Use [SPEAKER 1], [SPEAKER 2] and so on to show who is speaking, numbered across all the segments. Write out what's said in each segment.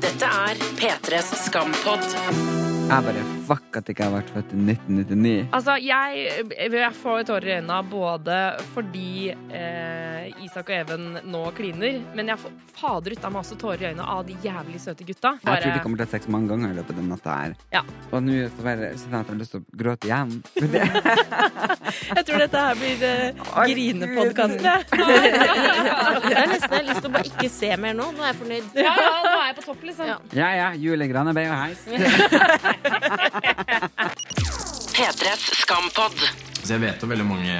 [SPEAKER 1] Dette er P3s Skampod.
[SPEAKER 2] Jeg bare fuck at jeg ikke har vært født i 1999.
[SPEAKER 3] Altså, jeg, jeg får tårer i øynene både fordi eh, Isak og Even nå kliner, men jeg får fader ut av meg også tårer i øynene av de jævlig søte gutta.
[SPEAKER 2] Jeg tror de kommer til å ha sex mange ganger i løpet av den natta her.
[SPEAKER 3] Ja.
[SPEAKER 2] Og nå så bare kjenner jeg at jeg har lyst til å gråte igjen.
[SPEAKER 4] Jeg tror dette her blir
[SPEAKER 2] eh,
[SPEAKER 4] grinepodkasten, jeg.
[SPEAKER 5] Jeg har nesten lyst til å bare ikke se mer nå. Nå er jeg fornøyd.
[SPEAKER 3] Ja, ja, nå er jeg på topp, liksom.
[SPEAKER 5] Ja.
[SPEAKER 2] ja ja, julegraner og heis.
[SPEAKER 1] P3s Skampod.
[SPEAKER 6] Så jeg vet jo veldig mange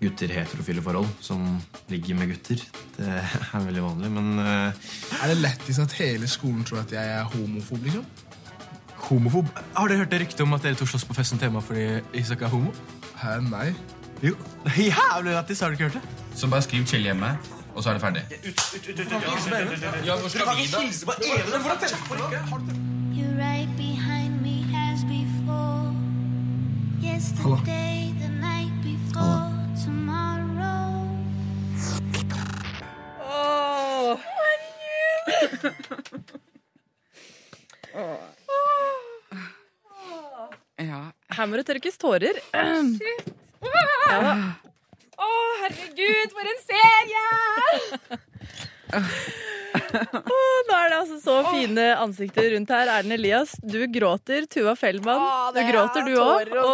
[SPEAKER 6] gutter i heterofile forhold som ligger med gutter. Det er veldig vanlig, men uh...
[SPEAKER 7] Er det lættis at hele skolen tror at jeg er homofob, liksom?
[SPEAKER 6] Homofob? Har dere hørt det ryktet om at dere to slåss på festen tema fordi Isak er homo?
[SPEAKER 7] Hæ, nei.
[SPEAKER 6] Jo. Jævlig lættis, har dere ikke hørt det?
[SPEAKER 8] Så bare skriv chill hjemme, og så er det ferdig.
[SPEAKER 9] You're Yesterday, the night
[SPEAKER 4] Oh.
[SPEAKER 2] Ja.
[SPEAKER 4] Her må det tørkes tårer. Ja
[SPEAKER 3] oh, herregud, for en serie!
[SPEAKER 4] Åh, nå er det altså så fine ansikter rundt her. Erlend Elias, du gråter. Tuva Fellmann, du gråter du òg. Og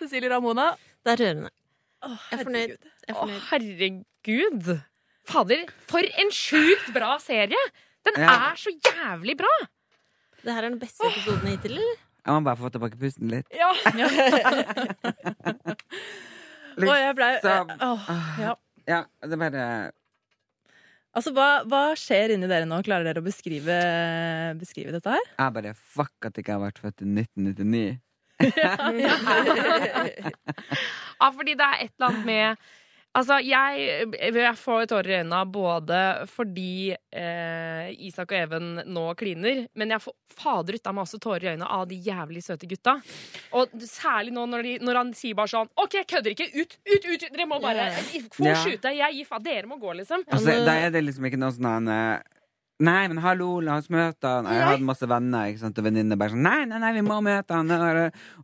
[SPEAKER 4] Cecilie Ramona.
[SPEAKER 5] Det er rørende.
[SPEAKER 4] Oh,
[SPEAKER 5] Jeg er fornøyd. Jeg er fornøyd.
[SPEAKER 3] herregud. Fader, for en sjukt bra serie! Den
[SPEAKER 2] Ja.
[SPEAKER 3] er så jævlig bra!
[SPEAKER 5] Det her er den beste episoden hittil, eller?
[SPEAKER 2] Jeg må bare få tilbake pusten litt.
[SPEAKER 3] Ja.
[SPEAKER 4] Og jeg blei
[SPEAKER 2] Liksom.
[SPEAKER 4] åh, ja.
[SPEAKER 2] Ja, det er bare
[SPEAKER 4] Altså, hva, hva skjer inni dere nå? Klarer dere å beskrive, beskrive dette her?
[SPEAKER 2] Jeg bare fuck at jeg ikke har vært født i 1999.
[SPEAKER 3] Ja, fordi det er et eller annet med Altså, jeg, jeg får tårer i øynene både fordi eh, Isak og Even nå kliner, men jeg får fader ut av meg også tårer i øynene av de jævlig søte gutta. Og særlig nå når, de, når han sier bare sånn OK, jeg kødder ikke! Ut! Ut! ut! Dere må bare få
[SPEAKER 2] Ja.
[SPEAKER 3] skyte! Jeg gir faen! Dere må gå, liksom.
[SPEAKER 2] Altså, det er liksom ikke noe sånn eh, Nei, men hallo, la oss møte han. Jeg hadde masse venner ikke sant, og venninner bare sånn Nei, nei, nei, vi må møte han.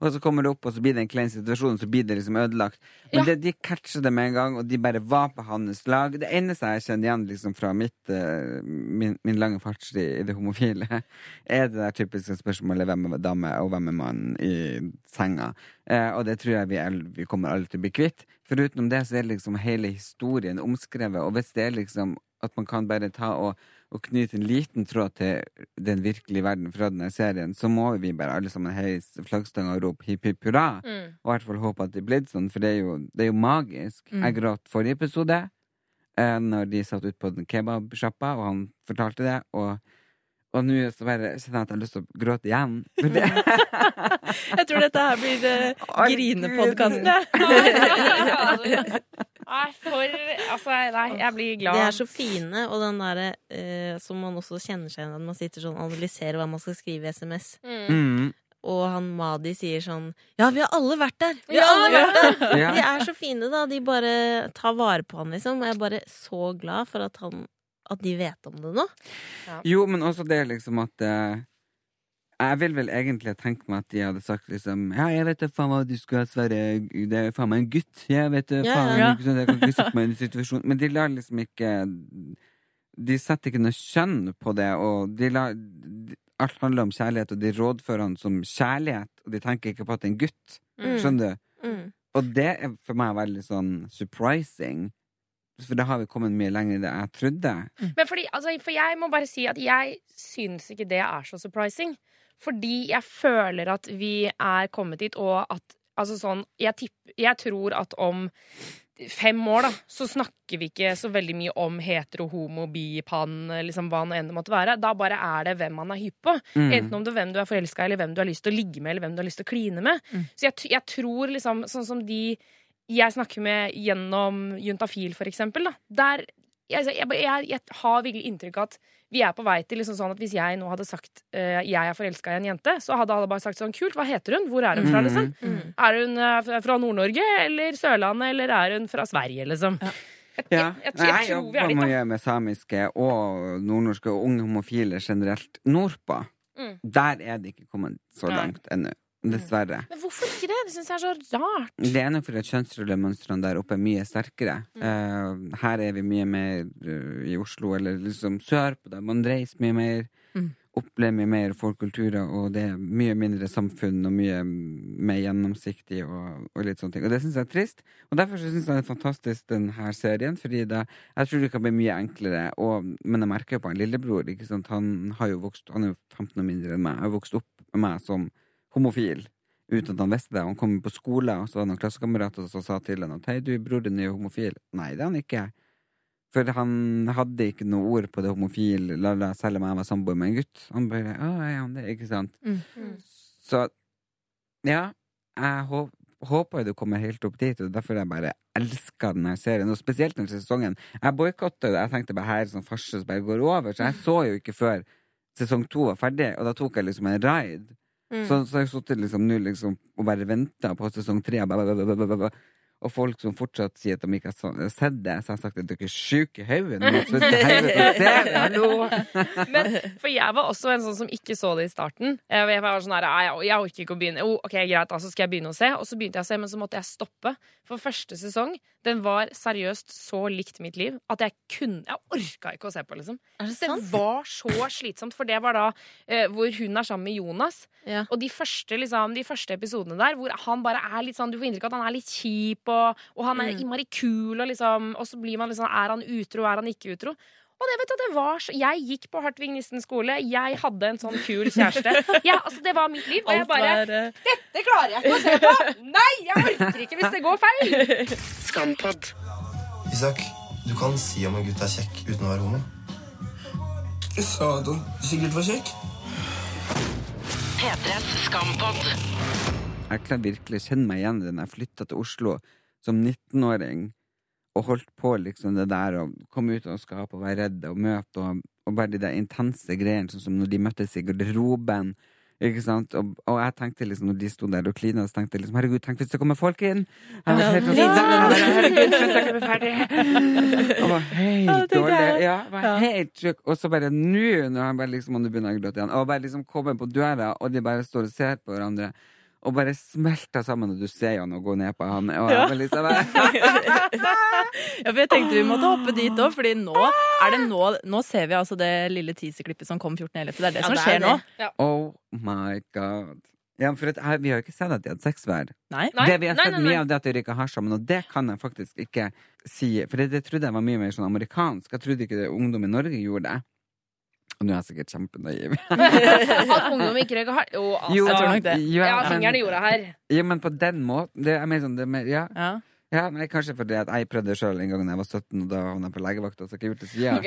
[SPEAKER 2] Og så kommer det opp, og så blir det en klein situasjon, så blir det liksom ødelagt. Men
[SPEAKER 3] Ja.
[SPEAKER 2] det, de catcher det med en gang, og de bare var på hans lag. Det eneste jeg kjenner igjen liksom fra mitt, eh, min, min lange fartstid i det homofile, er det der typiske spørsmålet hvem er dame, og hvem er mann i senga. Eh, og det tror jeg vi, er, vi kommer alle til å bli kvitt. Foruten det så er liksom hele historien omskrevet, og hvis det er liksom at man kan bare ta og, og knyte en liten tråd til den virkelige verden fra denne serien, så må vi bare alle sammen heise flaggstanga og rope hipp hipp hurra.
[SPEAKER 3] Mm.
[SPEAKER 2] Og i hvert fall håpe at det er blitt sånn, for det er jo, det er jo magisk. Jeg gråt forrige episode, eh, når de satt ute på den kebabsjappa, og han fortalte det, og og nå så bare kjenner jeg at jeg har lyst til å gråte igjen.
[SPEAKER 4] Jeg tror dette her blir uh, grinepodkasten, jeg.
[SPEAKER 3] Nei, for Altså, nei, jeg blir glad.
[SPEAKER 5] De er så fine, og den derre uh, som man også kjenner seg igjen når man sitter sånn og analyserer hva man skal skrive i SMS.
[SPEAKER 3] Mm.
[SPEAKER 2] mm,
[SPEAKER 5] Og han Madi sier sånn Ja, vi har alle vært der! Vi har alle vært der!
[SPEAKER 2] ja.
[SPEAKER 5] De er så fine, da. De bare tar vare på han, liksom. Og jeg er bare så glad for at, han, at de vet om det nå.
[SPEAKER 2] Jo, men også det liksom at eh, Jeg vil vel egentlig tenke meg at de hadde sagt liksom Ja, jeg vet da faen hva du skal svare Det er faen meg en gutt. Jeg vet da
[SPEAKER 5] Ja,
[SPEAKER 2] faen
[SPEAKER 4] ja.
[SPEAKER 2] ikke sånn, Jeg kan ikke sette meg i en situasjon Men de lar liksom ikke De setter ikke noe kjønn på det, og de lar Alt handler om kjærlighet, og de rådfører han som kjærlighet, og de tenker ikke på at det er en gutt.
[SPEAKER 5] Mm.
[SPEAKER 2] Skjønner du?
[SPEAKER 5] Mm.
[SPEAKER 2] Og det er for meg veldig sånn surprising. For da har vi kommet mye lenger enn jeg trodde.
[SPEAKER 3] Men fordi, altså, for jeg må bare si at jeg syns ikke det er så surprising. Fordi jeg føler at vi er kommet dit, og at altså sånn jeg, tipp, jeg tror at om fem år, da, så snakker vi ikke så veldig mye om hetero, homo, bi, pan, liksom hva nå enn det måtte være. Da bare er det hvem man er hypp på.
[SPEAKER 2] Mm.
[SPEAKER 3] Enten om det er hvem du er forelska i, eller hvem du har lyst til å ligge med, eller hvem du har lyst til å kline med. Så jeg, jeg tror liksom, sånn som de jeg snakker med gjennom Juntafil, for eksempel, da, der jeg, jeg, jeg, jeg har virkelig inntrykk av at vi er på vei til liksom sånn at hvis jeg nå hadde sagt uh, jeg er forelska i en jente, så hadde alle bare sagt sånn kult, hva heter hun? Hvor er hun fra,
[SPEAKER 2] Mm.
[SPEAKER 3] liksom?
[SPEAKER 5] Mm.
[SPEAKER 3] Er hun uh, fra- Nord-Norge eller Sørlandet, eller er hun fra Sverige, liksom? Jeg,
[SPEAKER 2] Ja.
[SPEAKER 3] jeg, jeg, jeg,
[SPEAKER 2] Jeg
[SPEAKER 3] tror vi er
[SPEAKER 2] jobber
[SPEAKER 3] litt
[SPEAKER 2] mye med samiske og nordnorske og unge homofile generelt nordpå.
[SPEAKER 3] Mm.
[SPEAKER 2] Der er det ikke kommet så langt ennå. Dessverre.
[SPEAKER 3] Men hvorfor ikke det? Det syns jeg er så rart.
[SPEAKER 2] Det er nok fordi kjønnsrollemønstrene der oppe er mye sterkere. Eh, her er vi mye mer uh, i Oslo, eller liksom sørpå, der man reiser mye mer.
[SPEAKER 4] Mm.
[SPEAKER 2] Opplever mye mer folkkulturer, og det er mye mindre samfunn og mye mer gjennomsiktig og, og litt sånne ting. Og det syns jeg er trist. Og derfor syns jeg det er fantastisk, denne serien, fordi det, jeg tror det kan bli mye enklere. Og, men jeg merker jo på en lillebror, han har jo vokst Han er jo 15 år mindre enn meg. Jeg har vokst opp med meg som homofil uten at han visste det. Han kom på skole, og så var det noen klassekamerater som sa til ham at hei, du, bror din er jo homofil. Nei, det er han ikke. For han hadde ikke noe ord på det homofil, la, la, selv om jeg var samboer med en gutt. Han bare å, er han det? Ikke sant?
[SPEAKER 4] Mm.
[SPEAKER 2] Så ja, jeg håp, håper jo det kommer helt opp dit, og derfor jeg bare elsker denne serien. Og spesielt denne sesongen. Jeg boikotta det. Jeg tenkte bare her er sånn farse som bare går over, så jeg så jo ikke før sesong to var ferdig, og da tok jeg liksom en ride.
[SPEAKER 5] Mm.
[SPEAKER 2] Så, så har jeg sittet liksom nå liksom og bare venta på sesong tre. Og folk som fortsatt sier at de ikke har sett det, så har jeg sagt at dere er sjuke i hodet.
[SPEAKER 3] Men, for jeg var også en sånn som ikke så det i starten. Jeg, var sånn her, jeg, orker ikke å begynne. Oh, ok, greit, da, så skal jeg begynne å se. Og så begynte jeg å se, men så måtte jeg stoppe. For første sesong, den var seriøst så likt mitt liv at jeg kunne Jeg orka ikke å se på, liksom.
[SPEAKER 5] Er det
[SPEAKER 3] Det var så slitsomt, for det var da eh, hvor hun er sammen med Jonas.
[SPEAKER 5] Ja.
[SPEAKER 3] Og de første, liksom, de første episodene der, hvor han bare er litt sånn Du får inntrykk av at han er litt kjip, og, og han er
[SPEAKER 5] Mm.
[SPEAKER 3] innmari kul, og liksom Og så blir man liksom Er han utro, er han ikke utro? Og det vet du, det var så Jeg gikk på Hartvig Nissen skole. Jeg hadde en sånn kul kjæreste. Ja, altså, det var mitt liv. Og jeg bare
[SPEAKER 4] var eh,
[SPEAKER 3] Det klarer jeg ikke å se på! Nei, jeg orker ikke hvis det går feil!
[SPEAKER 1] Skampod.
[SPEAKER 6] Isak, du kan si om en gutt er kjekk uten å være homo.
[SPEAKER 7] Jeg sa at han sikkert var kjekk.
[SPEAKER 1] P3s Skampod.
[SPEAKER 2] Jeg kan virkelig kjenne meg igjen i den jeg flytta til Oslo som 19-åring og holdt på liksom det der å komme ut av skapet og være redd og møte og, og bare de der intense greiene, sånn som når de møttes i garderoben. Ikke sant? Og, og jeg tenkte liksom når de sto der og klina, så tenkte jeg liksom herregud, tenk hvis det kommer folk inn! Jeg var helt sånn, herregud, slutt, jeg ferdig! Og var
[SPEAKER 4] Ja,
[SPEAKER 2] helt dårlig. Ja, var
[SPEAKER 4] Ja.
[SPEAKER 2] helt sjuk. Og så bare nå, når han bare liksom, og nå begynner jeg å gråte igjen, og bare liksom kommer på døra, og de bare står og ser på hverandre. Og bare smelter sammen, og du ser jo han gå ned på han. Og
[SPEAKER 4] Ja.
[SPEAKER 2] liksom
[SPEAKER 4] Ja, for jeg tenkte vi måtte hoppe dit òg, Fordi nå er det nå Nå ser vi altså det lille teaserklippet som kom 14.11. Det er det
[SPEAKER 5] Ja,
[SPEAKER 4] som
[SPEAKER 5] det skjer
[SPEAKER 4] skjer nå.
[SPEAKER 5] Ja.
[SPEAKER 2] Oh my god. Ja, for at, her, Vi har jo ikke sett at de hadde sex hver.
[SPEAKER 4] Nei?
[SPEAKER 3] Nei,
[SPEAKER 2] det vi har sett
[SPEAKER 3] nei, nei.
[SPEAKER 2] mye av det at de røyka hasj sammen, og det kan jeg faktisk ikke si. For det, det trodde jeg var mye mer sånn amerikansk. Jeg trodde ikke det ungdom i Norge gjorde det. Og nå er jeg sikkert kjempenaiv.
[SPEAKER 3] At ungdom ikke røyker hardt? Jo, altså.
[SPEAKER 2] Jo,
[SPEAKER 4] jeg tror nok det.
[SPEAKER 2] Ja,
[SPEAKER 3] Ja,
[SPEAKER 2] men,
[SPEAKER 3] fingeren i jorda her.
[SPEAKER 2] ja, men på den måten det er mer sånn, det er mer, ja,
[SPEAKER 4] Ja.
[SPEAKER 2] ja, nei, Kanskje fordi at jeg prøvde det sjøl en gang da jeg var 17, og da havna jeg på legevakta. Så jeg har gjort det siden.
[SPEAKER 3] Ok.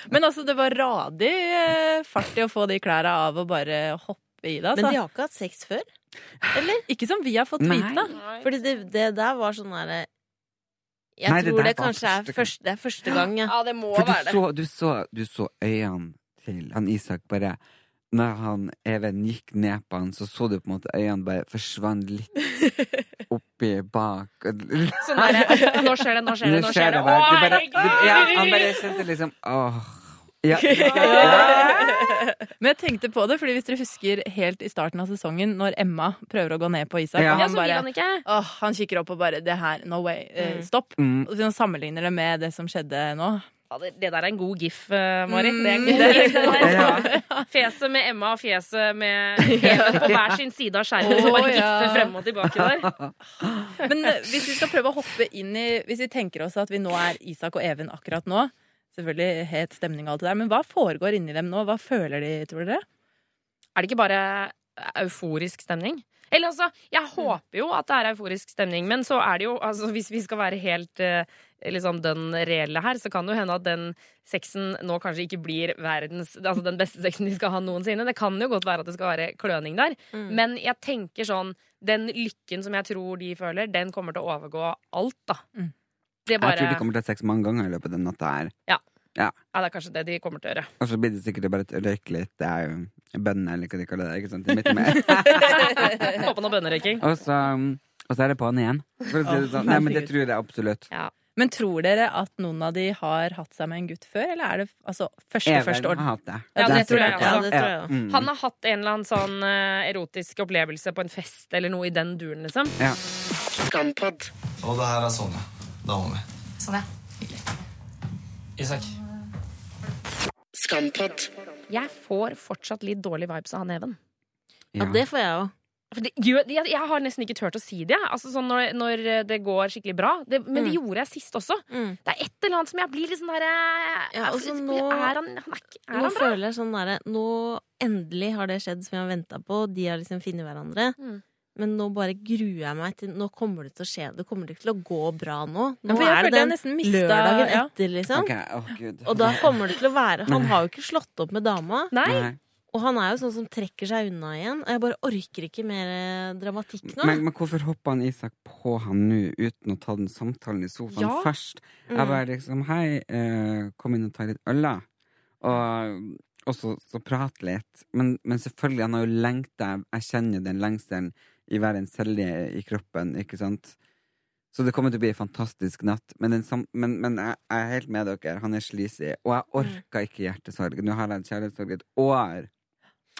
[SPEAKER 4] Men altså, det var radig eh, fart i å få de klærne av og bare hoppe i det.
[SPEAKER 5] Men
[SPEAKER 4] Altså.
[SPEAKER 5] de har ikke hatt sex før? Eller?
[SPEAKER 4] Ikke som vi har fått vite.
[SPEAKER 5] Fordi det, det der var sånn derre Jeg
[SPEAKER 2] Nei,
[SPEAKER 5] tror det,
[SPEAKER 2] det
[SPEAKER 5] kanskje er
[SPEAKER 2] første
[SPEAKER 5] det er første gang, ja.
[SPEAKER 3] Ja, det må
[SPEAKER 2] For du
[SPEAKER 3] være det.
[SPEAKER 2] så, du, så, du så øynene til han Isak bare Når han Even gikk ned på han, så så du på en måte øynene bare forsvant litt oppi bak.
[SPEAKER 3] Sånn er det. Nå skjer det, nå skjer det, nå skjer det. Å,
[SPEAKER 2] bare. det bare, du, ja, han bare kjente liksom Åh. Ja.
[SPEAKER 4] Men jeg tenkte på det, fordi hvis dere husker helt i starten av sesongen, når Emma prøver å gå ned på Isak,
[SPEAKER 2] Ja.
[SPEAKER 4] og han
[SPEAKER 3] så
[SPEAKER 4] bare
[SPEAKER 3] han ikke.
[SPEAKER 4] Åh, han kikker opp og bare Det her, no way. eh,
[SPEAKER 5] Mm.
[SPEAKER 4] stopp.
[SPEAKER 2] Mm.
[SPEAKER 4] Og så sammenligner det med det som skjedde nå.
[SPEAKER 3] Ja, det, det der er en god gif, uh, Mari.
[SPEAKER 4] Mm.
[SPEAKER 3] Det er en god gif.
[SPEAKER 2] Ja.
[SPEAKER 3] Fjeset med Emma og fjeset med Even på hver sin side av skjermen. Som bare
[SPEAKER 4] ja.
[SPEAKER 3] frem og tilbake der.
[SPEAKER 4] Men eh, hvis vi skal prøve å hoppe inn i Hvis vi tenker oss at vi nå er Isak og Even akkurat nå Selvfølgelig het stemning og alt det der, men hva foregår inni dem nå? Hva føler de, tror dere?
[SPEAKER 3] Er det ikke bare euforisk stemning? Eller altså, Jeg håper jo at det er euforisk stemning, men så er det jo altså, Hvis vi skal være helt eh, liksom den reelle her, så kan det jo hende at den sexen nå kanskje ikke blir verdens Altså den beste sexen de skal ha noensinne. Det kan jo godt være at det skal være kløning der.
[SPEAKER 5] Mm.
[SPEAKER 3] Men jeg tenker sånn Den lykken som jeg tror de føler, den kommer til å overgå alt, da.
[SPEAKER 4] Mm.
[SPEAKER 3] Det
[SPEAKER 2] Jeg tror de kommer til å ha sex mange ganger i løpet av den natta her.
[SPEAKER 3] Ja.
[SPEAKER 2] Ja.
[SPEAKER 3] Ja, det er kanskje det de kommer til å gjøre.
[SPEAKER 2] Og så blir det sikkert bare et røyke litt. Det er jo bønner, eller hva de kaller det. Ikke sant? I midten med.
[SPEAKER 3] Få på noe bønnerøyking.
[SPEAKER 2] og, så, og så er det på'n igjen. For å si det sånn. Nei, men det tror jeg absolutt.
[SPEAKER 3] Ja.
[SPEAKER 4] Men tror dere at noen av de har hatt seg med en gutt før, eller er det altså, første,
[SPEAKER 2] Even
[SPEAKER 4] første
[SPEAKER 2] har hatt det.
[SPEAKER 3] Ja, det
[SPEAKER 2] det
[SPEAKER 3] tror jeg også.
[SPEAKER 5] Ja, tror jeg.
[SPEAKER 2] Mm.
[SPEAKER 3] Han har hatt en eller annen sånn eh, erotisk opplevelse på en fest eller noe i den duren, liksom.
[SPEAKER 2] Ja.
[SPEAKER 1] Skampod.
[SPEAKER 6] Og det her er Sonja. Dama mi.
[SPEAKER 10] Sånn, ja. Hyggelig. Isak.
[SPEAKER 1] Skampod.
[SPEAKER 3] Jeg får fortsatt litt dårlig vibes av han Even.
[SPEAKER 5] Ja, det får jeg òg.
[SPEAKER 3] Det, jeg, har nesten ikke turt å si det. Altså, sånn når, når det går skikkelig bra. Det, men det
[SPEAKER 5] Mm.
[SPEAKER 3] gjorde jeg sist også.
[SPEAKER 5] Mm.
[SPEAKER 3] Det er et eller annet som jeg blir litt sånn derre
[SPEAKER 5] Ja, altså, nå-
[SPEAKER 3] Er han, han er, er
[SPEAKER 5] Nå
[SPEAKER 3] han bra?
[SPEAKER 5] føler jeg sånn derre Nå endelig har det skjedd som jeg har venta på. De har liksom funnet hverandre.
[SPEAKER 3] Mm.
[SPEAKER 5] Men nå bare gruer jeg meg til Nå kommer det til å skje. Det kommer ikke til å gå bra nå. Nå
[SPEAKER 4] ja,
[SPEAKER 5] er det den
[SPEAKER 4] mistet-
[SPEAKER 5] lørdagen
[SPEAKER 4] ja.
[SPEAKER 5] etter, liksom.
[SPEAKER 2] Okay. Oh,
[SPEAKER 5] Og da kommer det til å være Han har jo ikke slått opp med dama.
[SPEAKER 3] Nei.
[SPEAKER 2] Nei.
[SPEAKER 5] Og han er jo sånn som trekker seg unna igjen. Og jeg bare orker ikke mer eh, dramatikk nå.
[SPEAKER 2] Men, men hvorfor hoppa han Isak på han nå uten å ta den samtalen i sofaen
[SPEAKER 3] Ja.
[SPEAKER 2] først?
[SPEAKER 5] Mm.
[SPEAKER 2] Jeg bare liksom Hei, eh, kom inn og ta litt øl, da. Og, og så, så prate litt. Men, men selvfølgelig, han har jo lengta. Jeg kjenner den lengselen i hver en celle i kroppen, ikke sant? Så det kommer til å bli en fantastisk natt. Men, den sam men, men jeg, jeg er helt med dere. Han er sleazy. Og jeg orka ikke hjertesorg. Nå har jeg kjærlighetssorg i et år.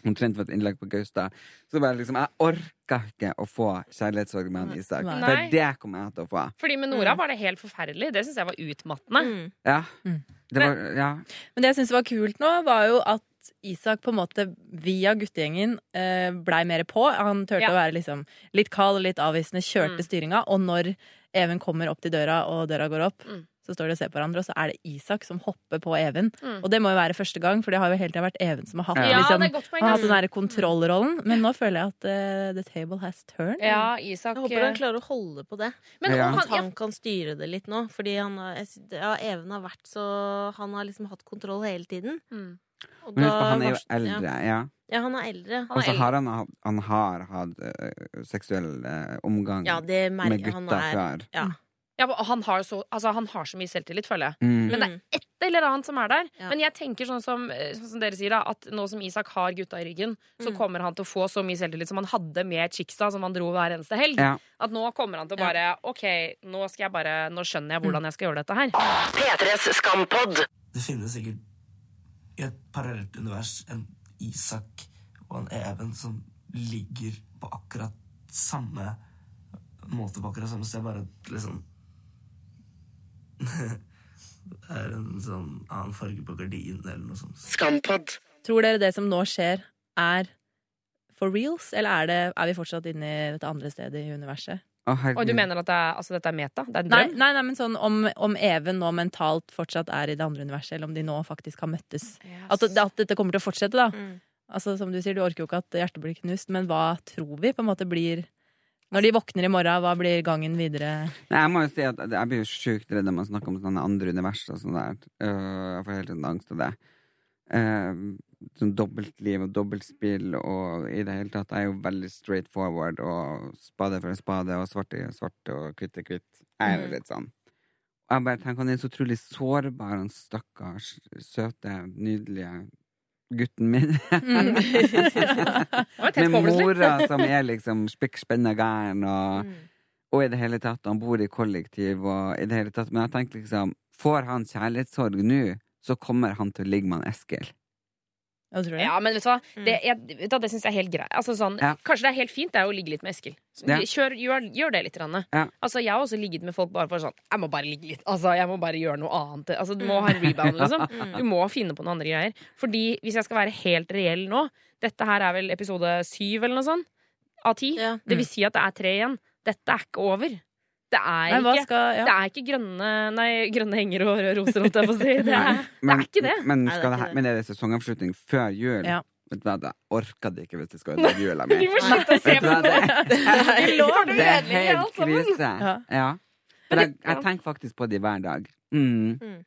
[SPEAKER 2] Omtrent for et innlegg på Gaustad. Så bare liksom, jeg orka ikke å få kjærlighetssorg med han Isak.
[SPEAKER 3] Nei.
[SPEAKER 2] For det kommer jeg til å få.
[SPEAKER 3] Fordi med Nora var det helt forferdelig. Det syns jeg var utmattende.
[SPEAKER 5] Mm.
[SPEAKER 2] Ja.
[SPEAKER 4] Mm.
[SPEAKER 2] Det var, ja.
[SPEAKER 4] Men det jeg syns var kult nå, var jo at Isak på en måte via guttegjengen eh, blei mer på. Han turte
[SPEAKER 3] Ja.
[SPEAKER 4] å være liksom litt kald, litt avvisende, kjørte
[SPEAKER 3] Mm.
[SPEAKER 4] styringa. Og når Even kommer opp til døra, og døra går opp,
[SPEAKER 3] Mm.
[SPEAKER 4] så står de og ser på hverandre, og så er det Isak som hopper på Even.
[SPEAKER 3] Mm.
[SPEAKER 4] Og det må jo være første gang, for det har jo hele tida vært Even som har hatt,
[SPEAKER 2] Ja,
[SPEAKER 4] liksom,
[SPEAKER 3] det er godt poeng,
[SPEAKER 4] har hatt
[SPEAKER 3] ass.
[SPEAKER 4] den der kontrollrollen. Men nå føler jeg at uh, the table has turned.
[SPEAKER 3] Ja, Isak
[SPEAKER 5] Jeg håper han klarer å holde på det.
[SPEAKER 3] Men
[SPEAKER 2] Ja.
[SPEAKER 5] At
[SPEAKER 3] han,
[SPEAKER 5] han kan styre det litt nå. Fordi han har, ja, Even har vært så Han har liksom hatt kontroll hele tiden.
[SPEAKER 3] mm.
[SPEAKER 5] Og
[SPEAKER 2] Men husk på, han er jo eldre,
[SPEAKER 5] Ja,
[SPEAKER 2] ja.
[SPEAKER 5] han er eldre.
[SPEAKER 2] Og så har han, hatt- han har hatt eh, seksuell eh, omgang
[SPEAKER 5] Ja, det
[SPEAKER 2] med
[SPEAKER 5] merker han
[SPEAKER 2] gutta
[SPEAKER 5] er
[SPEAKER 2] før.
[SPEAKER 5] Ja.
[SPEAKER 3] ja, og han, har så, altså, han har så mye selvtillit, føler jeg.
[SPEAKER 2] Mm.
[SPEAKER 3] Men det er et eller annet som er der.
[SPEAKER 5] Ja.
[SPEAKER 3] Men jeg tenker sånn som, eh, sånn som dere sier, da at nå som Isak har gutta i ryggen, så
[SPEAKER 5] Mm.
[SPEAKER 3] kommer han til å få så mye selvtillit som han hadde med chicksa som han dro hver eneste helg.
[SPEAKER 2] Ja.
[SPEAKER 3] At nå kommer han til å
[SPEAKER 5] Ja.
[SPEAKER 3] bare OK, nå skal jeg bare Nå skjønner jeg hvordan jeg skal gjøre dette her.
[SPEAKER 1] P3s Skampod.
[SPEAKER 11] Det finnes sikkert i et parallelt univers en Isak og en Even som ligger på akkurat samme måte på akkurat samme sted, bare liksom Det er en sånn annen farge på gardinen eller noe sånt.
[SPEAKER 1] Skampod.
[SPEAKER 4] Tror dere det som nå skjer, er for reals, eller er, det, er vi fortsatt inne i dette andre stedet i universet?
[SPEAKER 2] Å,
[SPEAKER 3] Og du mener at det er, altså, dette er meta? Det er en
[SPEAKER 4] Nei,
[SPEAKER 3] drøm?
[SPEAKER 4] nei, nei men sånn om, om Even nå mentalt fortsatt er i det andre universet, eller om de nå faktisk har møttes. At, at dette kommer til å fortsette, da.
[SPEAKER 5] Mm.
[SPEAKER 4] Altså, som du sier, du orker jo ikke at hjertet blir knust, men hva tror vi på en måte blir Når de våkner i morgen, hva blir gangen videre?
[SPEAKER 2] Nei, jeg må jo si at jeg blir jo sjukt redd når man snakker om sånne andre univers og sånn der. Øh, jeg får helt en angst av det. Sånn dobbeltliv og dobbeltspill og i det hele tatt. Jeg er jo veldig straight forward og spade for spade og svart er svart og kvitt er kvitt. Jeg er jo
[SPEAKER 5] Mm.
[SPEAKER 2] litt sånn. Og jeg bare tenker han er så utrolig sårbar, han stakkars søte, nydelige gutten min.
[SPEAKER 3] Mm.
[SPEAKER 2] Med mora som er liksom spikk spenna gæren, og,
[SPEAKER 5] Mm.
[SPEAKER 2] og i det hele tatt, han bor i kollektiv, og i det hele tatt Men jeg tenker liksom, får han kjærlighetssorg nå, så kommer han til å ligge med han Eskil.
[SPEAKER 3] Ja, men vet du hva?
[SPEAKER 5] Mm.
[SPEAKER 3] Det, jeg, vet du det syns jeg er helt greit. Altså, sånn,
[SPEAKER 2] Ja.
[SPEAKER 3] Kanskje det er helt fint det er å ligge litt med Eskil.
[SPEAKER 2] Ja.
[SPEAKER 3] Kjør, gjør, gjør det litt.
[SPEAKER 2] Ja.
[SPEAKER 3] Altså, jeg har også ligget med folk bare for sånn Jeg må bare ligge litt. Altså, jeg må bare gjøre noe annet. Altså, du må ha en rebound, liksom.
[SPEAKER 5] Mm.
[SPEAKER 3] Du må finne på noen andre greier. Fordi hvis jeg skal være helt reell nå Dette her er vel episode syv eller noe sånt? Av ti?
[SPEAKER 5] Ja.
[SPEAKER 3] Det vil si at det er tre igjen. Dette er ikke over. Det er
[SPEAKER 4] Nei,
[SPEAKER 3] ikke
[SPEAKER 4] skal ja.
[SPEAKER 3] det er ikke grønne, nei, grønne henger og røde roser, holdt jeg på å si. Det er, det er ikke det.
[SPEAKER 2] Men,
[SPEAKER 5] Nei, det er
[SPEAKER 2] skal det,
[SPEAKER 5] ikke det.
[SPEAKER 2] men er det sesongavslutning før jul?
[SPEAKER 4] Ja.
[SPEAKER 2] Vet du hva, Jeg orker det ikke hvis jeg skal være jula mi.
[SPEAKER 3] Vi må slutte å se på
[SPEAKER 2] det, er helt krise.
[SPEAKER 4] Ja.
[SPEAKER 2] Ja. For jeg, jeg tenker faktisk på det hver dag. Mm.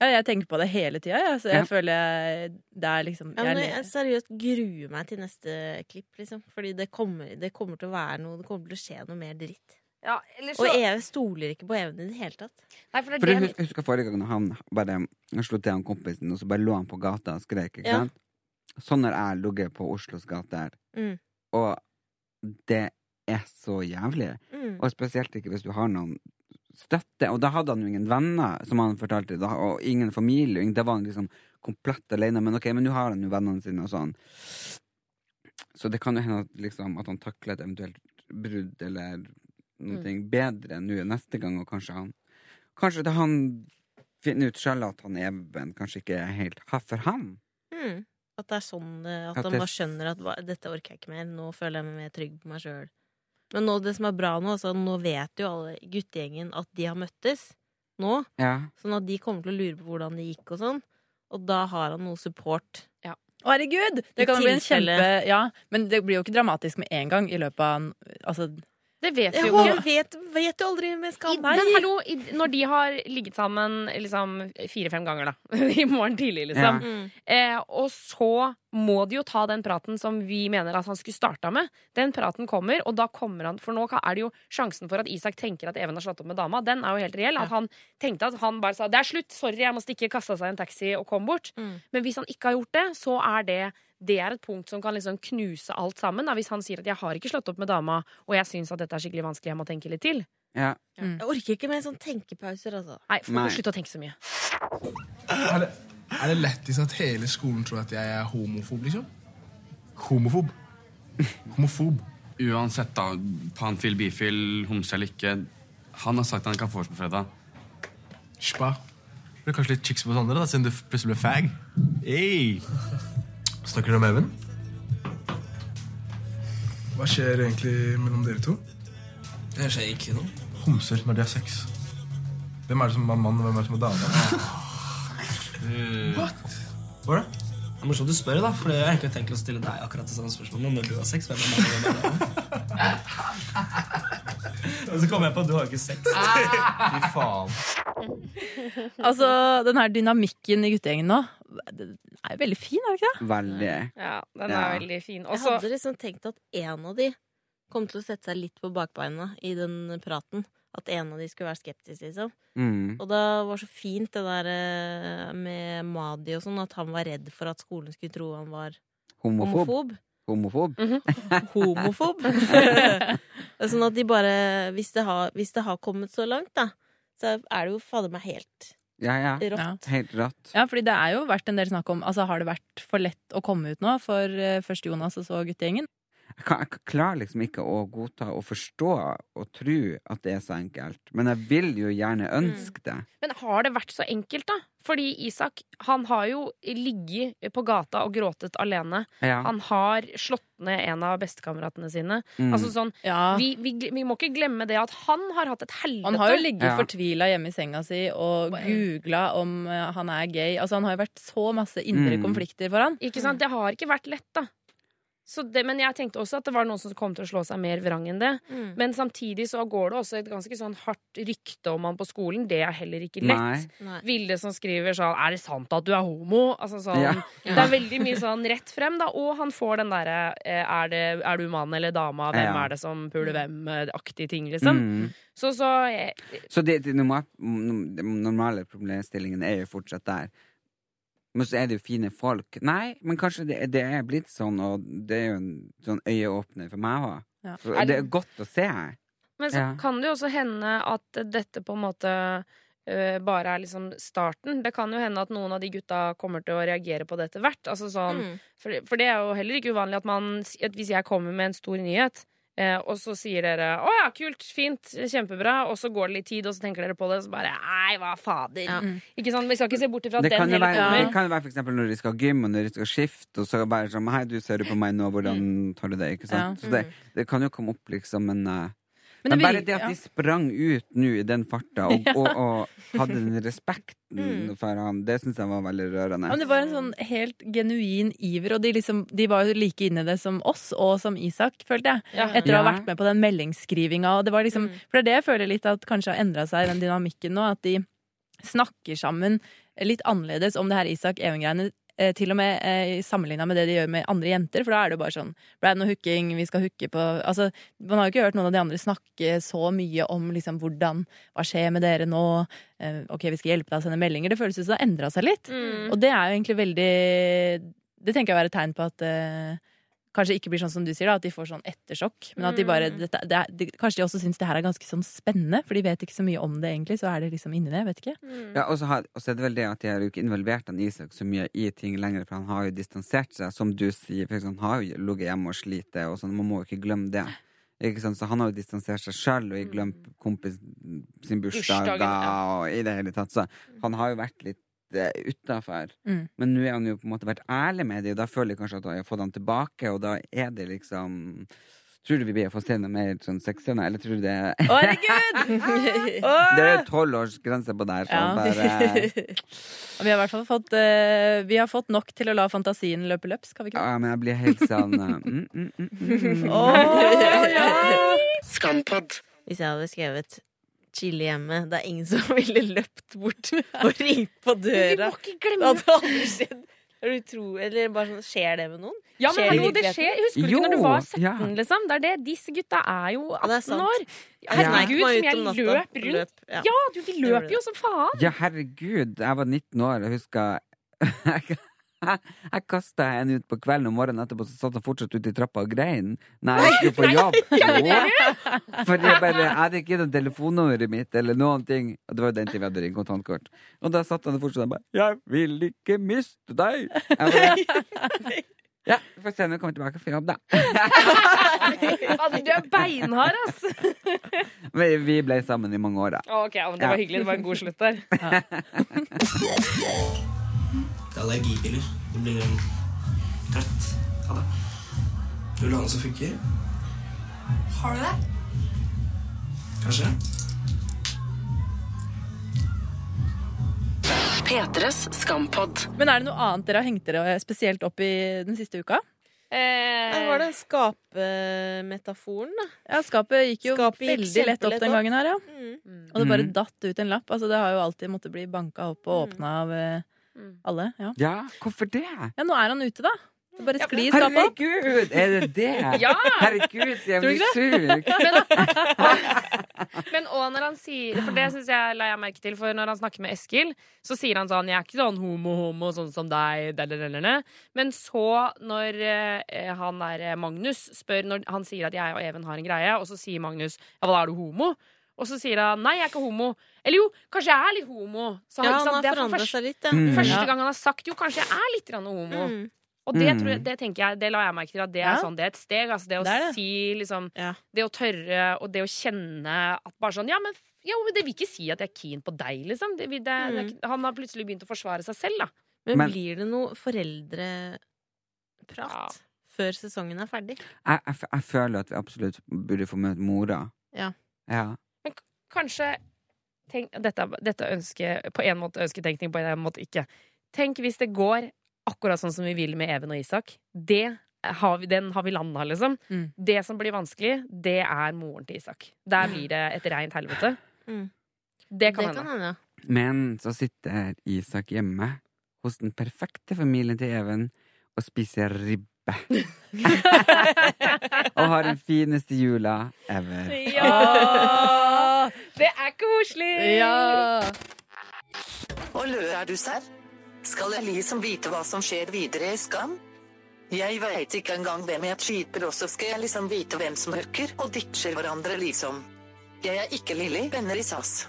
[SPEAKER 4] Ja, jeg tenker på det hele tida, ja, jeg
[SPEAKER 2] Ja.
[SPEAKER 4] føler jeg, det er liksom
[SPEAKER 5] Ja, men
[SPEAKER 4] jeg,
[SPEAKER 5] jeg seriøst gruer meg til neste klipp, liksom. Fordi det kommer, det kommer til å være noe Det kommer til å skje noe mer dritt.
[SPEAKER 3] Ja, eller
[SPEAKER 5] Og EU stoler ikke på evnen i det hele tatt.
[SPEAKER 3] Nei, for det
[SPEAKER 2] For
[SPEAKER 3] er
[SPEAKER 2] jeg
[SPEAKER 3] det
[SPEAKER 2] husker, jeg husker forrige gang når han bare han slo til han kompisen, og så bare lå han på gata og skrek. Ikke
[SPEAKER 5] Ja.
[SPEAKER 2] sant? Sånn har jeg ligget på Oslos gater.
[SPEAKER 5] Mm.
[SPEAKER 2] Og det er så jævlig.
[SPEAKER 5] Mm.
[SPEAKER 2] Og spesielt ikke hvis du har noen støtte. Og da hadde han jo ingen venner, som han fortalte, da, og ingen familie. og ingen- Da var han liksom komplett alene. Men ok, men nå har han jo vennene sine og sånn. Så det kan jo hende at, liksom, at han takler et eventuelt brudd eller noe
[SPEAKER 5] Mm.
[SPEAKER 2] bedre nå neste gang, og kanskje han Kanskje det han finner ut sjøl at han Even kanskje ikke er helt ha- for han.
[SPEAKER 5] Mm. At det er sånn eh, At,
[SPEAKER 2] At
[SPEAKER 5] han bare skjønner at hva, dette orker jeg ikke mer. Nå føler jeg meg mer trygg på meg sjøl. Men nå, det som er bra nå, altså, nå vet jo alle guttegjengen at de har møttes nå.
[SPEAKER 2] Ja.
[SPEAKER 5] Sånn at de kommer til å lure på hvordan det gikk og sånn. Og da har han noe support.
[SPEAKER 3] Ja.
[SPEAKER 4] Å, herregud! Det kan jo bli en kjempe Ja, men det blir jo ikke dramatisk med en gang i løpet av en- Altså,
[SPEAKER 3] Det vet vi jo ikke.
[SPEAKER 5] vet, vet jo aldri med skam.
[SPEAKER 3] men hallo, i, når de har ligget sammen liksom fire-fem ganger, da. I morgen tidlig, liksom.
[SPEAKER 5] Mm.
[SPEAKER 3] Eh, og så må de jo ta den praten som vi mener at han skulle starta med. Den praten kommer, og da kommer han For nå er det jo sjansen for at Isak tenker at Even har slått opp med dama. Den er jo helt reell. At han tenkte at han bare sa 'det er slutt, sorry, jeg må stikke', kasta seg i en taxi og kom bort.
[SPEAKER 5] Mm.
[SPEAKER 3] Men hvis han ikke har gjort det, så er det det er et punkt som kan liksom knuse alt sammen. Da. Hvis han sier at 'jeg har ikke slått opp med dama', og jeg syns at dette er skikkelig vanskelig, jeg må tenke litt til.
[SPEAKER 2] Ja.
[SPEAKER 5] Jeg orker ikke med sånn tenkepauser, altså.
[SPEAKER 3] Nei, får
[SPEAKER 2] Nei.
[SPEAKER 3] du slutte å tenke så mye.
[SPEAKER 7] Er det, er det lættis at hele skolen tror at jeg er homofob, liksom?
[SPEAKER 8] Homofob.
[SPEAKER 7] Homofob.
[SPEAKER 8] Uansett, da. Panfil, bifil, homse eller ikke. Han har sagt at han kan få oss på fredag.
[SPEAKER 7] Spa. Det blir kanskje litt chicks på Sander, da, siden du plutselig ble fag. Hey. Snakker du om Even? Hva skjer egentlig mellom dere to?
[SPEAKER 11] Det skjer ikke noe.
[SPEAKER 7] Homser når de har sex. Hvem er det som er mann, og hvem er det som er dame? What? Hva er det?
[SPEAKER 11] Det er morsomt du spør, da, for jeg har egentlig tenkt å stille deg akkurat det samme spørsmålet når du har sex. Hvem er mann, og hvem er dame? Og så kommer jeg på at du har ikke sex.
[SPEAKER 7] Fy faen.
[SPEAKER 4] altså, den her dynamikken i guttegjengen nå er jo veldig fin, er det ikke det?
[SPEAKER 2] Veldig.
[SPEAKER 3] Ja, den
[SPEAKER 2] Ja.
[SPEAKER 3] er veldig fin.
[SPEAKER 5] Jeg
[SPEAKER 3] Også,
[SPEAKER 5] hadde liksom tenkt at en av de kom til å sette seg litt på bakbeina i den praten. At en av de skulle være skeptisk, liksom.
[SPEAKER 2] Mm.
[SPEAKER 5] Og da var så fint det der eh, med Madi og sånn, at han var redd for at skolen skulle tro han var
[SPEAKER 2] Homofob.
[SPEAKER 5] homofob.
[SPEAKER 2] Homofob.
[SPEAKER 5] Homofob. sånn at de bare hvis det, har, hvis det har kommet så langt, da, så er det jo fader meg helt
[SPEAKER 2] Ja, ja.
[SPEAKER 5] rått.
[SPEAKER 2] Helt rått.
[SPEAKER 4] Ja, fordi det er jo vært en del snakk om Altså, Har det vært for lett å komme ut nå for eh, først Jonas og så guttegjengen?
[SPEAKER 2] Jeg, kan, jeg klarer liksom ikke å godta og forstå og tro at det er så enkelt. Men jeg vil jo gjerne ønske det.
[SPEAKER 3] men har det vært så enkelt, da? Fordi Isak han har jo ligget på gata og gråtet alene.
[SPEAKER 2] Ja.
[SPEAKER 3] Han har slått ned en av bestekameratene sine.
[SPEAKER 2] Mm.
[SPEAKER 3] Altså sånn,
[SPEAKER 4] Ja.
[SPEAKER 3] vi, vi, vi må ikke glemme det at han har hatt et helvete.
[SPEAKER 4] Han har jo ligget
[SPEAKER 2] Ja.
[SPEAKER 4] fortvila hjemme i senga si og googla om eh, han er gay. Altså, han har jo vært så masse indre
[SPEAKER 2] Mm.
[SPEAKER 4] konflikter for han.
[SPEAKER 3] Ikke sant? Det har ikke vært lett, da. Så det, men jeg tenkte også at det var noen som kom til å slå seg mer vrang enn det.
[SPEAKER 5] Mm.
[SPEAKER 3] Men samtidig så går det også et ganske sånn hardt rykte om han på skolen. Det er heller ikke lett.
[SPEAKER 2] Nei.
[SPEAKER 3] Vilde som skriver sånn 'Er det sant at du er homo?' Altså sånn,
[SPEAKER 2] Ja.
[SPEAKER 3] Det er veldig mye sånn rett frem, da. Og han får den derre eh, er, 'Er du mann eller dama? Hvem
[SPEAKER 2] Ja.
[SPEAKER 3] er det som puler hvem?'-aktige ting, liksom.
[SPEAKER 2] Mm.
[SPEAKER 3] Så, så jeg,
[SPEAKER 2] Så det, normale problemstillingen er jo fortsatt der. Men så er det jo fine folk. Nei, men kanskje det, det er blitt sånn, og det er jo en sånn øyeåpner for meg òg.
[SPEAKER 4] Ja.
[SPEAKER 2] Det er godt å se.
[SPEAKER 3] Men så
[SPEAKER 2] Ja.
[SPEAKER 3] kan det jo også hende at dette på en måte øh, bare er liksom starten. Det kan jo hende at noen av de gutta kommer til å reagere på det etter hvert. Altså sånn,
[SPEAKER 5] Mm.
[SPEAKER 3] for, for det er jo heller ikke uvanlig at man at Hvis jeg kommer med en stor nyhet, eh, og så sier dere 'Å ja, kult, fint, kjempebra', og så går det litt tid, og så tenker dere på det, og så bare 'Nei, hva fader'.
[SPEAKER 5] Ja.
[SPEAKER 3] Ikke sant? Vi skal ikke se bort ifra at
[SPEAKER 2] Det kan,
[SPEAKER 3] den
[SPEAKER 2] jo
[SPEAKER 3] heller
[SPEAKER 2] være,
[SPEAKER 3] kommer.
[SPEAKER 2] det kan jo være eksempel når de skal gym, og når de skal skifte, og så bare sånn Hei, du ser du på meg nå, hvordan tar du det? Ikke sant?
[SPEAKER 4] Ja.
[SPEAKER 2] Så det, det kan jo komme opp, liksom, men eh,
[SPEAKER 4] Men
[SPEAKER 2] Men, bare det at de sprang ut nå i den farta og, og, og hadde den respekten
[SPEAKER 5] Mm.
[SPEAKER 2] for han, det syns jeg var veldig rørende.
[SPEAKER 4] Men det var en sånn helt genuin iver, og de, liksom, de var jo like inne i det som oss og som Isak, følte jeg.
[SPEAKER 3] Ja.
[SPEAKER 4] Etter å ha vært med på den meldingsskrivinga. Og det var liksom,
[SPEAKER 5] Mm.
[SPEAKER 4] For det er det jeg føler litt at kanskje har endra seg i den dynamikken nå. At de snakker sammen litt annerledes om det her Isak-Even-greiene Eh, til og med eh, sammenligna med det de gjør med andre jenter. For da er det jo bare sånn Brad og hooking, vi skal hooke på Altså, Man har jo ikke hørt noen av de andre snakke så mye om liksom hvordan Hva skjer med dere nå? Eh, ok, vi skal hjelpe deg å sende meldinger. Det føles ut som det har endra seg litt.
[SPEAKER 3] Mm.
[SPEAKER 4] Og det er jo egentlig veldig Det tenker jeg er et tegn på at eh, kanskje ikke blir sånn som du sier, da, at de får sånn ettersjokk. Men at de bare
[SPEAKER 3] Mm.
[SPEAKER 4] dette, det er, de, Kanskje de også syns det her er ganske sånn spennende, for de vet ikke så mye om det egentlig. Så er det liksom inni det. Vet ikke.
[SPEAKER 2] Ja, og så har- og så er det vel det at de har jo ikke involvert han Isak så mye i ting lenger, for han har jo distansert seg, som du sier. For han har jo ligget hjemme og slitt, og sånn. Man må jo ikke glemme det. Ikke sant? Så han har jo distansert seg sjøl og glemt kompis sin bursdag
[SPEAKER 3] ja.
[SPEAKER 2] og i det hele tatt. Så han har jo vært litt utafor.
[SPEAKER 4] Mm.
[SPEAKER 2] Men nå har han jo på en måte vært ærlig med det, og da føler jeg kanskje at jeg har fått han tilbake, og da er det liksom Tror du vi blir å få se noe mer sånn sexscener, eller tror du det
[SPEAKER 4] Å, herregud!
[SPEAKER 2] Det er tolvårsgrense års grense på det her, så
[SPEAKER 4] Ja.
[SPEAKER 2] bare
[SPEAKER 4] Og vi har i hvert fall fått, uh, vi har fått nok til å la fantasien løpe løpsk, har vi ikke det?
[SPEAKER 2] Ja, men jeg blir helt sånn uh, mm, mm, mm, mm.
[SPEAKER 4] Oh, ja!
[SPEAKER 1] Skampod.
[SPEAKER 5] Hvis jeg hadde skrevet chille hjemme, det er ingen som ville løpt bort og ringt på
[SPEAKER 3] Vi
[SPEAKER 5] døra.
[SPEAKER 3] må ikke
[SPEAKER 5] Det
[SPEAKER 3] glemme
[SPEAKER 5] hadde aldri skjedd. Er du tro, eller bare sånn, Skjer det med noen?
[SPEAKER 3] Ja, men
[SPEAKER 5] Skjer det
[SPEAKER 3] hallo, det skjer. Husker du ikke når du var 17,
[SPEAKER 2] ja.
[SPEAKER 3] liksom? Det er det. Disse gutta er jo
[SPEAKER 5] Ja, det er
[SPEAKER 3] 18 år. Herregud, som jeg løp rundt.
[SPEAKER 5] løp, ja.
[SPEAKER 3] Ja, du, vi løper jo som faen.
[SPEAKER 2] Ja, herregud, jeg var 19 år og husker Jeg, jeg kasta henne ut på kvelden og morgenen etterpå, så satt hun fortsatt ute i trappa og grein. Nei, jeg skulle på jobb. Jo. For jeg bare jeg hadde ikke gitt telefonnummeret mitt eller noen ting. Og det var jo den tiden vi hadde ringt kontantkort. Og da satt han fortsatt og bare 'Jeg vil ikke miste deg'. Jeg bare, ja, vi får se når jeg kommer tilbake fra jobb, da.
[SPEAKER 3] Du er beinhard, ass.
[SPEAKER 2] Men vi ble sammen i mange år, da.
[SPEAKER 3] Ok, ja, men Det var hyggelig. Det var en god slutt der.
[SPEAKER 11] Det er allergipiller. Du blir trøtt av det. Du vil ha noe som funker?
[SPEAKER 12] Har du det?
[SPEAKER 11] Kanskje?
[SPEAKER 1] P3s Skampod.
[SPEAKER 4] Men er det noe annet dere har hengt dere spesielt opp i den siste uka?
[SPEAKER 3] Eh,
[SPEAKER 5] Det var det skapemetaforen, da.
[SPEAKER 4] Ja, skapet gikk jo
[SPEAKER 5] Skapet gikk
[SPEAKER 4] veldig lett opp den gangen her, ja.
[SPEAKER 5] Mm.
[SPEAKER 4] Og det bare
[SPEAKER 2] Mm.
[SPEAKER 4] datt ut en lapp. Altså, det har jo alltid måttet bli banka opp og åpna av eh, alle. Ja.
[SPEAKER 2] Ja, hvorfor det?
[SPEAKER 4] ja, nå er han ute, da. Det bare sklir i skapet.
[SPEAKER 2] Herregud, er det det?
[SPEAKER 3] Ja!
[SPEAKER 2] Herregud, så jeg blir sjuk.
[SPEAKER 3] Men og når han sier For det synes jeg la jeg merke til For når han snakker med Eskil Så sier han sånn Jeg er ikke sånn homo-homo Sånn som deg. Men så når eh, han der eh, Magnus spør Når han sier at jeg og Even har en greie Og så sier Magnus Ja, hva er du homo? Og så sier han Nei, jeg er ikke homo Eller jo, kanskje jeg er litt homo så,
[SPEAKER 5] Ja, han har
[SPEAKER 3] Det
[SPEAKER 5] forandret seg litt, ja.
[SPEAKER 2] Mm.
[SPEAKER 3] første gang han har sagt Jo, kanskje jeg er litt homo
[SPEAKER 5] Mm.
[SPEAKER 3] Og det,
[SPEAKER 2] Mm.
[SPEAKER 3] tror jeg, det tenker jeg, det la jeg merke til At det er,
[SPEAKER 4] Ja.
[SPEAKER 3] sånn, det er et steg altså, Det å
[SPEAKER 4] Det det.
[SPEAKER 3] si liksom
[SPEAKER 5] Ja.
[SPEAKER 3] det å tørre og det å kjenne at bare sånn Ja, men, ja, men det vil ikke si at jeg er keen på deg, liksom. Det,
[SPEAKER 5] Mm.
[SPEAKER 3] han har plutselig begynt å forsvare seg selv, da.
[SPEAKER 5] Men,
[SPEAKER 2] Men-
[SPEAKER 5] blir det noe foreldreprat
[SPEAKER 3] Ja.
[SPEAKER 5] før sesongen er ferdig?
[SPEAKER 2] Jeg, jeg, jeg føler at vi absolutt burde få møte mora.
[SPEAKER 5] Ja.
[SPEAKER 3] Kanskje tenk, dette, dette ønske På en måte ønsketenkning, på en måte ikke. Tenk hvis det går akkurat sånn som vi vil med Even og Isak. Det har vi, den har vi landa, liksom.
[SPEAKER 4] Mm.
[SPEAKER 3] Det som blir vanskelig, det er moren til Isak. Der blir det et reint helvete.
[SPEAKER 5] Mm.
[SPEAKER 3] Det kan
[SPEAKER 5] det kan
[SPEAKER 3] hende.
[SPEAKER 5] hende, ja.
[SPEAKER 2] Men så sitter Isak hjemme hos den perfekte familien til Even og spiser ribbe. og har den fineste jula ever.
[SPEAKER 3] Ja! Det er koselig!
[SPEAKER 4] Ja.
[SPEAKER 13] Og lø er du serr? Skal jeg liksom vite hva som skjer videre i Skam? Jeg veit ikke engang hvem jeg skyter, og så skal jeg liksom vite hvem som hooker og ditcher hverandre, liksom. Jeg er ikke Lilly, venner i SAS.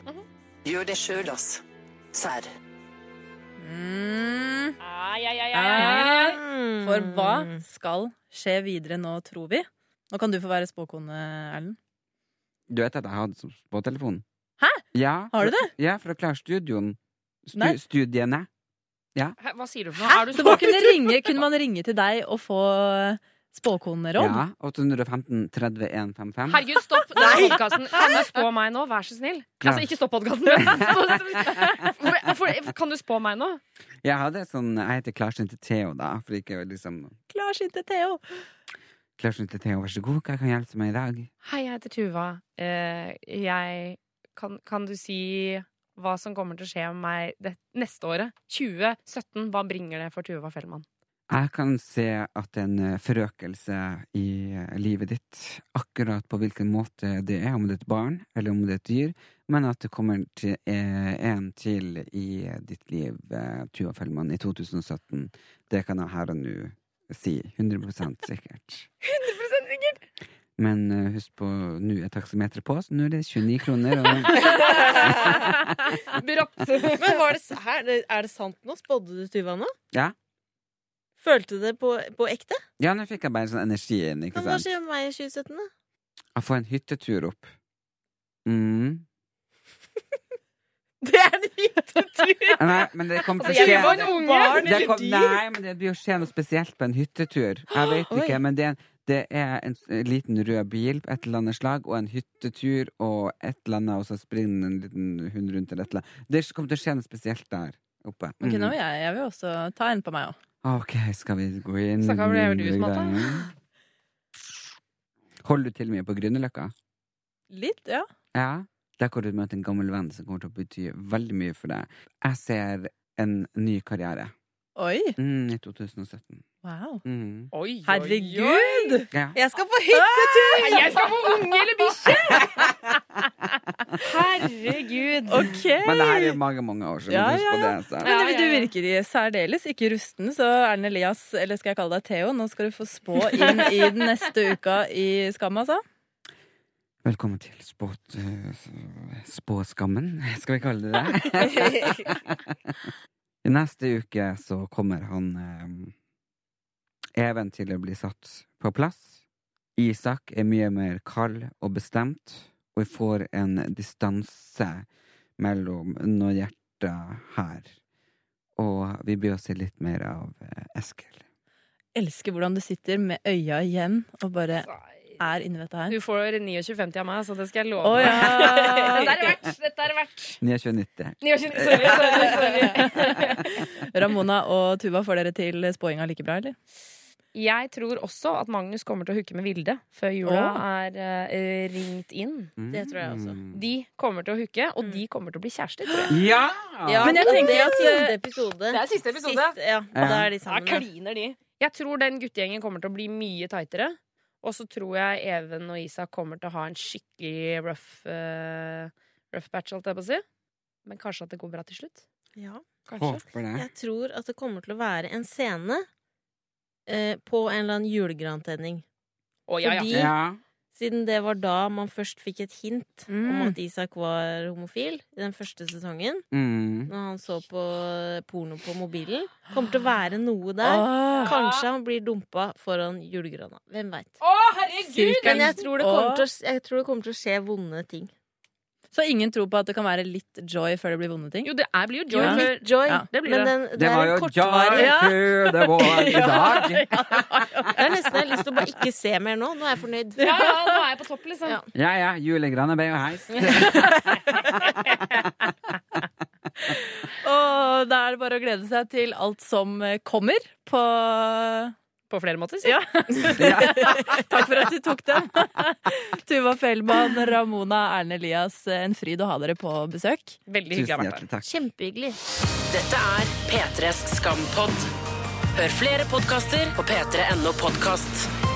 [SPEAKER 13] Gjør det sjøl, ass. Serr.
[SPEAKER 4] Mm.
[SPEAKER 3] Ai, ai, ai, ai.
[SPEAKER 4] For hva skal skje videre nå, tror vi? Nå kan du få være spåkone, Erlend.
[SPEAKER 2] Du vet at jeg hadde på telefonen?
[SPEAKER 4] Hæ?
[SPEAKER 2] Ja,
[SPEAKER 4] Har du det?
[SPEAKER 2] Ja, for å klare studioen.
[SPEAKER 4] Nei.
[SPEAKER 2] Stu, studiene. Ja.
[SPEAKER 3] Hæ, Hva sier du for noe? Er du
[SPEAKER 4] Så man kunne, ringe, kunne man ringe til deg og få spåkoneråd?
[SPEAKER 2] ja. 815 30 155.
[SPEAKER 3] Herregud, stopp denne podkasten. Kan du spå meg nå? Vær så snill.
[SPEAKER 2] Ja.
[SPEAKER 3] Altså, ikke stopp podkasten. Kan du spå meg nå?
[SPEAKER 2] Jeg hadde sånn Jeg heter Klarsynt Theo, da. For ikke liksom
[SPEAKER 4] Klarsynte Theo.
[SPEAKER 2] Klarsynt Theo, vær så god, hva kan hjelpe meg i dag?
[SPEAKER 3] Hei, jeg heter Tuva. Eh, jeg kan, kan du si hva som kommer til å skje med meg det, neste året. 2017. Hva bringer det for Tuva Fellmann?
[SPEAKER 2] Jeg kan se at en eh, forøkelse i eh, livet ditt, akkurat på hvilken måte det er, om det er et barn eller om det er et dyr, men at det kommer til eh, en til i ditt liv, Tuva Fellmann, i 2017. Det kan jeg her og nå si. 100% sikkert.
[SPEAKER 3] 100% sikkert!
[SPEAKER 2] Men uh, husk på, nå er taksameteret på, så nå er det 29 kroner. Og...
[SPEAKER 3] Brått.
[SPEAKER 5] Men var det, her, er det sant nå? Spådde du tyva nå?
[SPEAKER 2] ja.
[SPEAKER 5] Følte du det på, på ekte?
[SPEAKER 2] ja, nå fikk jeg bare sånn energi inn, ikke
[SPEAKER 5] Men hva skjer med meg i 2017, da?
[SPEAKER 2] Jeg får en hyttetur opp. Mm.
[SPEAKER 5] Det er en hyttetur!
[SPEAKER 2] Nei, men det kommer til
[SPEAKER 5] Altså,
[SPEAKER 2] å skje
[SPEAKER 5] var en. Barn
[SPEAKER 2] det kom? Nei, men det blir å skje noe spesielt på en hyttetur. Jeg vet ikke, men det, det er en liten rød bil på et eller annet slag, og en hyttetur og et eller annet, og så springer en liten hund rundt eller et eller annet. Det kommer til å skje noe spesielt der oppe.
[SPEAKER 4] Ok,
[SPEAKER 2] Mm.
[SPEAKER 4] nå vil jeg, jeg vil også ta en på meg òg.
[SPEAKER 2] Ok, skal vi gå inn
[SPEAKER 3] Så hva ble det du
[SPEAKER 2] greien? Holder du til mye på Grünerløkka?
[SPEAKER 4] Litt, ja.
[SPEAKER 2] Ja. Der hvor du møter en gammel venn som kommer til å bety veldig mye for deg. Jeg ser en ny karriere.
[SPEAKER 4] Oi.
[SPEAKER 2] Mm, I 2017.
[SPEAKER 4] Wow.
[SPEAKER 2] Mm.
[SPEAKER 3] Oi, oi,
[SPEAKER 4] Herregud!
[SPEAKER 2] Ja.
[SPEAKER 5] Jeg skal på hyttetur!
[SPEAKER 3] Jeg skal få unge eller bikkje! Herregud.
[SPEAKER 4] Ok!
[SPEAKER 2] Men det her er mange, mange år siden.
[SPEAKER 4] Ja,
[SPEAKER 2] Husk på
[SPEAKER 4] ja, ja.
[SPEAKER 2] det. Så.
[SPEAKER 4] Men du, du virker i særdeles ikke rusten, så Erlend Elias, eller skal jeg kalle deg Theo, nå skal du få spå inn i den neste uka i Skam, altså.
[SPEAKER 2] Velkommen til spåt, uh, spåskammen, skal vi kalle det det. I neste uke så kommer han eh, Even til å bli satt på plass. Isak er mye mer kald og bestemt, og vi får en distanse mellom noen hjerter her. Og vi blir å se litt mer av eh, Eskil.
[SPEAKER 4] Elsker hvordan du sitter med øya igjen og bare er inni dette her.
[SPEAKER 3] Du får 29,50 av meg, så det skal jeg love Oh,
[SPEAKER 4] ja.
[SPEAKER 3] Dette er verdt! Dette er verdt.
[SPEAKER 2] 29,90.
[SPEAKER 3] sorry, sorry, sorry.
[SPEAKER 4] Ramona og Tuva, får dere til spåinga like bra, eller?
[SPEAKER 3] Jeg tror også at Magnus kommer til å hooke med Vilde før jula
[SPEAKER 4] oh.
[SPEAKER 3] er uh, ringt inn.
[SPEAKER 5] Det tror jeg også.
[SPEAKER 3] De kommer til å hooke, og de kommer til å bli kjærester, tror jeg.
[SPEAKER 2] Ja!
[SPEAKER 5] Ja,
[SPEAKER 4] Men jeg tenker
[SPEAKER 5] det er
[SPEAKER 4] at-
[SPEAKER 5] siste episode.
[SPEAKER 3] Det er siste episode.
[SPEAKER 5] Sist, ja,
[SPEAKER 2] Ja.
[SPEAKER 5] Da er de sammen. Da
[SPEAKER 3] kliner de. Jeg tror den guttegjengen kommer til å bli mye tightere. Og så tror jeg Even og Isak kommer til å ha en skikkelig rough, uh, rough batch, holdt jeg på å si. Men kanskje at det går bra til slutt.
[SPEAKER 5] Ja.
[SPEAKER 3] Kanskje.
[SPEAKER 2] Håper det.
[SPEAKER 5] Jeg tror at det kommer til å være en scene uh, på en eller annen julegrantenning.
[SPEAKER 3] Oh, ja, ja.
[SPEAKER 5] Fordi
[SPEAKER 2] Ja.
[SPEAKER 5] Siden det var da man først fikk et hint om
[SPEAKER 4] Mm.
[SPEAKER 5] at Isak var homofil i den første sesongen,
[SPEAKER 2] Mm.
[SPEAKER 5] når han så på porno på mobilen, kommer til å være noe der.
[SPEAKER 4] Åh.
[SPEAKER 5] Kanskje han blir dumpa foran julegrana. Hvem veit. Men jeg tror, det til å, jeg tror det kommer til å skje vonde ting.
[SPEAKER 4] Så ingen tror på at det kan være litt joy før det blir vonde ting?
[SPEAKER 3] Jo, det er, blir jo
[SPEAKER 5] joy.
[SPEAKER 3] joy.
[SPEAKER 5] Før, joy,
[SPEAKER 4] Ja,
[SPEAKER 3] det blir
[SPEAKER 5] men
[SPEAKER 3] det.
[SPEAKER 5] den, det,
[SPEAKER 2] Det var jo
[SPEAKER 5] kortvarig
[SPEAKER 2] joy to the world i dag.
[SPEAKER 5] jeg har nesten jeg har lyst til å bare ikke se mer nå. Nå er jeg fornøyd.
[SPEAKER 3] Ja, ja, nå er jeg på topp, liksom.
[SPEAKER 5] Ja.
[SPEAKER 2] Ja ja, julegrana ble jo heist.
[SPEAKER 4] Og da er det bare å glede seg til alt som kommer på
[SPEAKER 3] På flere måter, si.
[SPEAKER 4] Ja. Takk for at du tok den. Tuva Fellmann, Ramona, Erne Elias, en fryd å ha dere på besøk.
[SPEAKER 3] Veldig hyggelig å ha vært her.
[SPEAKER 5] Kjempehyggelig.
[SPEAKER 1] Dette er P3s Skampod. Hør flere podkaster på p3.no podkast.